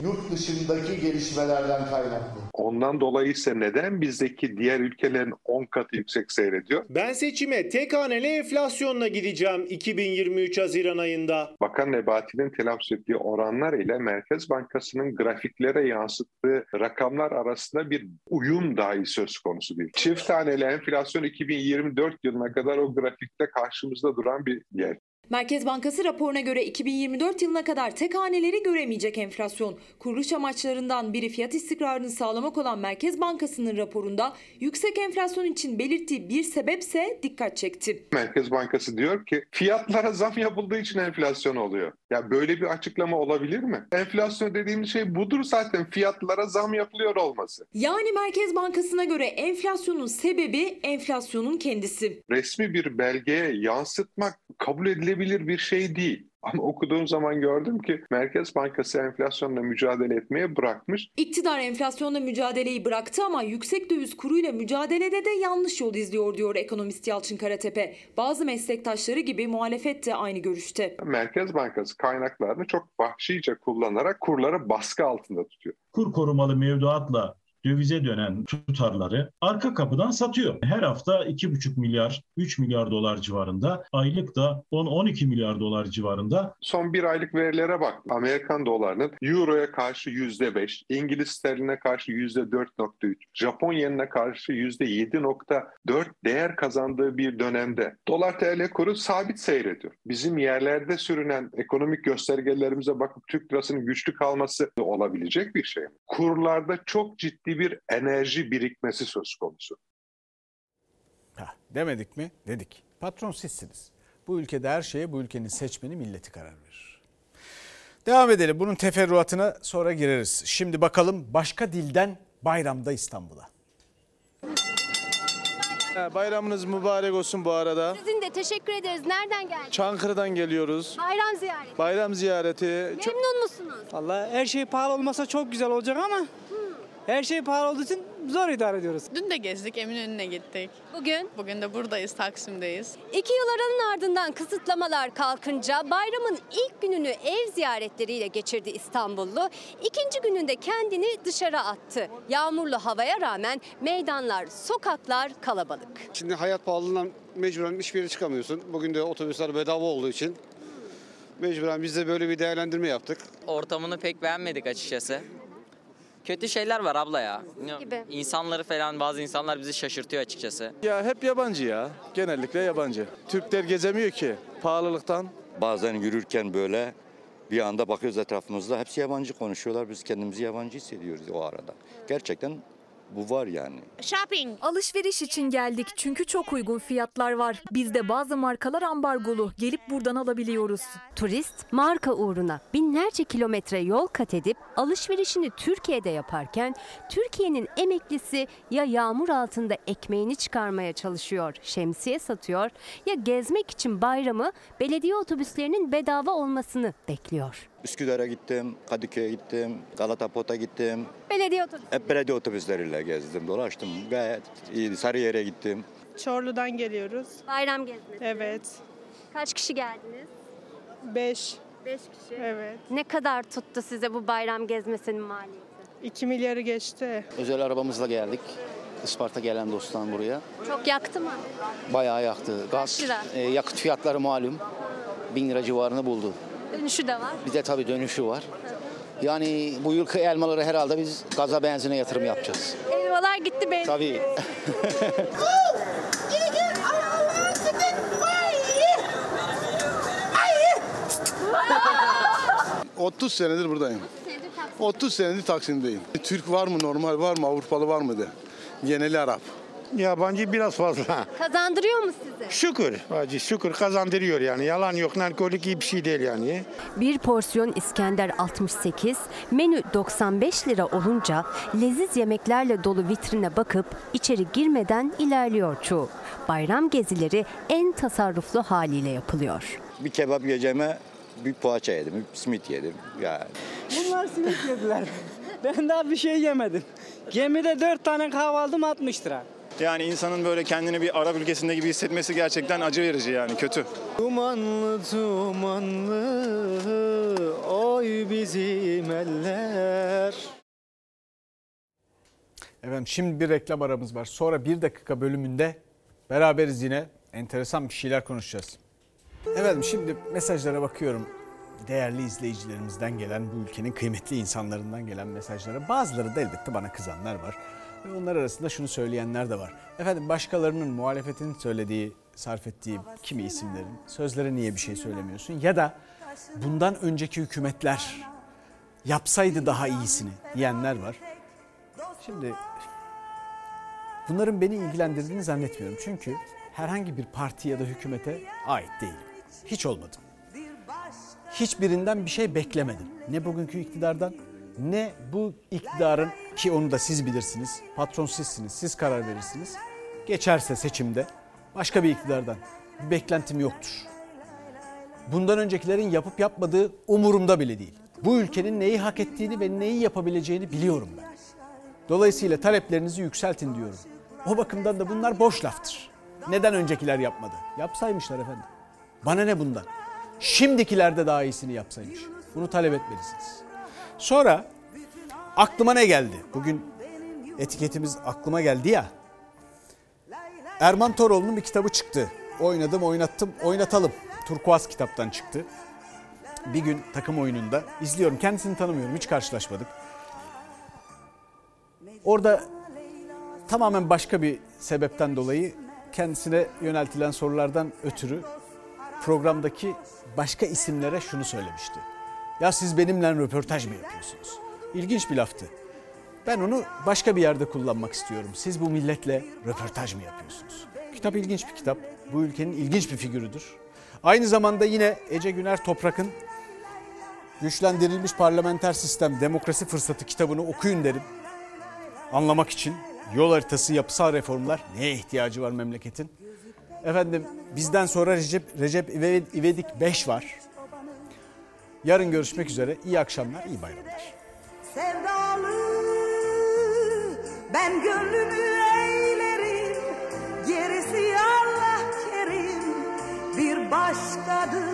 yurt dışındaki gelişmelerden kaynaklı. Ondan dolayı ise neden bizdeki diğer ülkelerin 10 katı yüksek seyrediyor? Ben seçime tek haneli enflasyonla gideceğim 2023 Haziran ayında. Bakan Nebati'nin telaffuz ettiği oranlar ile Merkez Bankası'nın grafiklere yansıttığı rakamlar arasında bir uyum dahi söz konusu değil. Çift taneli enflasyon 2024 yılına kadar o grafikte karşımızda duran bir yer. Merkez Bankası raporuna göre 2024 yılına kadar tek haneleri göremeyecek enflasyon. Kuruluş amaçlarından biri fiyat istikrarını sağlamak olan Merkez Bankası'nın raporunda yüksek enflasyon için belirttiği bir sebepse dikkat çekti. Merkez Bankası diyor ki fiyatlara zam yapıldığı için enflasyon oluyor. Ya böyle bir açıklama olabilir mi? Enflasyon dediğimiz şey budur zaten fiyatlara zam yapılıyor olması. Yani Merkez Bankası'na göre enflasyonun sebebi enflasyonun kendisi. Resmi bir belgeye yansıtmak kabul edilebilir bir şey değil. Ama okuduğum zaman gördüm ki Merkez Bankası enflasyonla mücadele etmeye bırakmış. İktidar enflasyonla mücadeleyi bıraktı ama yüksek döviz kuruyla mücadelede de yanlış yol izliyor diyor ekonomist Yalçın Karatepe. Bazı meslektaşları gibi muhalefet de aynı görüşte. Merkez Bankası kaynaklarını çok vahşice kullanarak kurları baskı altında tutuyor. Kur korumalı mevduatla dövize dönen tutarları arka kapıdan satıyor. Her hafta 2,5 milyar, 3 milyar dolar civarında, aylık da 10-12 milyar dolar civarında. Son bir aylık verilere bak. Amerikan dolarının Euro'ya karşı %5, İngiliz sterline karşı %4.3, Japon yenine karşı %7.4 değer kazandığı bir dönemde dolar TL kuru sabit seyrediyor. Bizim yerlerde sürünen ekonomik göstergelerimize bakıp Türk lirasının güçlü kalması olabilecek bir şey. Kurlarda çok ciddi bir enerji birikmesi söz konusu. Ha, demedik mi? Dedik. Patron sizsiniz. Bu ülkede her şeye bu ülkenin seçmeni milleti karar verir. Devam edelim. Bunun teferruatına sonra gireriz. Şimdi bakalım başka dilden bayramda İstanbul'a. Bayramınız mübarek olsun bu arada. Sizin de teşekkür ederiz. Nereden geldiniz? Çankırı'dan geliyoruz. Bayram ziyareti. Bayram ziyareti. Memnun musunuz? Vallahi her şey pahalı olmasa çok güzel olacak ama her şey pahalı olduğu için zor idare ediyoruz. Dün de gezdik, Eminönü'ne gittik. Bugün? Bugün de buradayız, Taksim'deyiz. İki yıl aranın ardından kısıtlamalar kalkınca bayramın ilk gününü ev ziyaretleriyle geçirdi İstanbullu. İkinci gününde kendini dışarı attı. Yağmurlu havaya rağmen meydanlar, sokaklar kalabalık. Şimdi hayat pahalılığından mecburen hiçbir yere çıkamıyorsun. Bugün de otobüsler bedava olduğu için mecburen biz de böyle bir değerlendirme yaptık. Ortamını pek beğenmedik açıkçası. Kötü şeyler var abla ya. Gibi. İnsanları falan bazı insanlar bizi şaşırtıyor açıkçası. Ya hep yabancı ya. Genellikle yabancı. Türkler gezemiyor ki pahalılıktan. Bazen yürürken böyle bir anda bakıyoruz etrafımızda hepsi yabancı konuşuyorlar. Biz kendimizi yabancı hissediyoruz o arada. Gerçekten bu var yani. Shopping. Alışveriş için geldik çünkü çok uygun fiyatlar var. Bizde bazı markalar ambargolu. Gelip buradan alabiliyoruz. Turist marka uğruna binlerce kilometre yol kat edip alışverişini Türkiye'de yaparken Türkiye'nin emeklisi ya yağmur altında ekmeğini çıkarmaya çalışıyor, şemsiye satıyor ya gezmek için bayramı belediye otobüslerinin bedava olmasını bekliyor. Üsküdar'a gittim, Kadıköy'e gittim, Galata Pot'a gittim. Belediye otobüsü. Hep belediye otobüsleriyle gezdim, dolaştım. Gayet iyiydi. Sarıyer'e gittim. Çorlu'dan geliyoruz. Bayram gezmesi. Evet. Kaç kişi geldiniz? 5. 5 kişi. Evet. Ne kadar tuttu size bu bayram gezmesinin maliyeti? 2 milyarı geçti. Özel arabamızla geldik. Isparta gelen dosttan buraya. Çok yaktı mı? Bayağı yaktı. Gaz, lira? e, yakıt fiyatları malum. 1000 lira civarını buldu. Dönüşü de var. Bir de tabii dönüşü var. Yani bu yıl elmaları herhalde biz gaza benzine yatırım yapacağız. Elmalar gitti be. Tabii. 30 senedir buradayım. 30 senedir Taksim'deyim. Türk var mı, normal var mı, Avrupalı var mı de. Geneli Arap. Yabancı biraz fazla. Kazandırıyor mu size? Şükür hacı şükür kazandırıyor yani. Yalan yok narkotik iyi bir şey değil yani. Bir porsiyon İskender 68, menü 95 lira olunca leziz yemeklerle dolu vitrine bakıp içeri girmeden ilerliyor çoğu. Bayram gezileri en tasarruflu haliyle yapılıyor. Bir kebap yiyeceğime bir poğaça yedim, bir simit yedim. Yani Bunlar simit yediler. Ben daha bir şey yemedim. Gemide 4 tane kahve aldım 60 lira. Yani insanın böyle kendini bir Arap ülkesinde gibi hissetmesi gerçekten acı verici yani kötü. Dumanlı dumanlı oy bizim eller. Efendim şimdi bir reklam aramız var. Sonra bir dakika bölümünde beraberiz yine. Enteresan bir şeyler konuşacağız. Efendim şimdi mesajlara bakıyorum. Değerli izleyicilerimizden gelen, bu ülkenin kıymetli insanlarından gelen mesajlara. Bazıları da elbette bana kızanlar var. Ve onlar arasında şunu söyleyenler de var. Efendim başkalarının muhalefetin söylediği, sarf ettiği kimi isimlerin sözlere niye bir şey söylemiyorsun? Ya da bundan önceki hükümetler yapsaydı daha iyisini diyenler var. Şimdi bunların beni ilgilendirdiğini zannetmiyorum. Çünkü herhangi bir parti ya da hükümete ait değilim. Hiç olmadım. Hiçbirinden bir şey beklemedim. Ne bugünkü iktidardan ne bu iktidarın ki onu da siz bilirsiniz. Patron sizsiniz. Siz karar verirsiniz. Geçerse seçimde başka bir iktidardan bir beklentim yoktur. Bundan öncekilerin yapıp yapmadığı umurumda bile değil. Bu ülkenin neyi hak ettiğini ve neyi yapabileceğini biliyorum ben. Dolayısıyla taleplerinizi yükseltin diyorum. O bakımdan da bunlar boş laftır. Neden öncekiler yapmadı? Yapsaymışlar efendim. Bana ne bundan? Şimdikiler de daha iyisini yapsaymış. Bunu talep etmelisiniz. Sonra aklıma ne geldi? Bugün etiketimiz aklıma geldi ya. Erman Toroğlu'nun bir kitabı çıktı. Oynadım, oynattım, oynatalım. Turkuaz kitaptan çıktı. Bir gün takım oyununda izliyorum. Kendisini tanımıyorum, hiç karşılaşmadık. Orada tamamen başka bir sebepten dolayı kendisine yöneltilen sorulardan ötürü programdaki başka isimlere şunu söylemişti. Ya siz benimle röportaj mı yapıyorsunuz? İlginç bir laftı. Ben onu başka bir yerde kullanmak istiyorum. Siz bu milletle röportaj mı yapıyorsunuz? Kitap ilginç bir kitap. Bu ülkenin ilginç bir figürüdür. Aynı zamanda yine Ece Güner Toprak'ın Güçlendirilmiş Parlamenter Sistem Demokrasi Fırsatı kitabını okuyun derim. Anlamak için yol haritası, yapısal reformlar neye ihtiyacı var memleketin? Efendim bizden sonra Recep, Recep İvedik 5 var. Yarın görüşmek üzere. İyi akşamlar, iyi bayramlar. Sevdalı. Ben gönlünü eylerim Gerisi Allah kerim. Bir başkadır.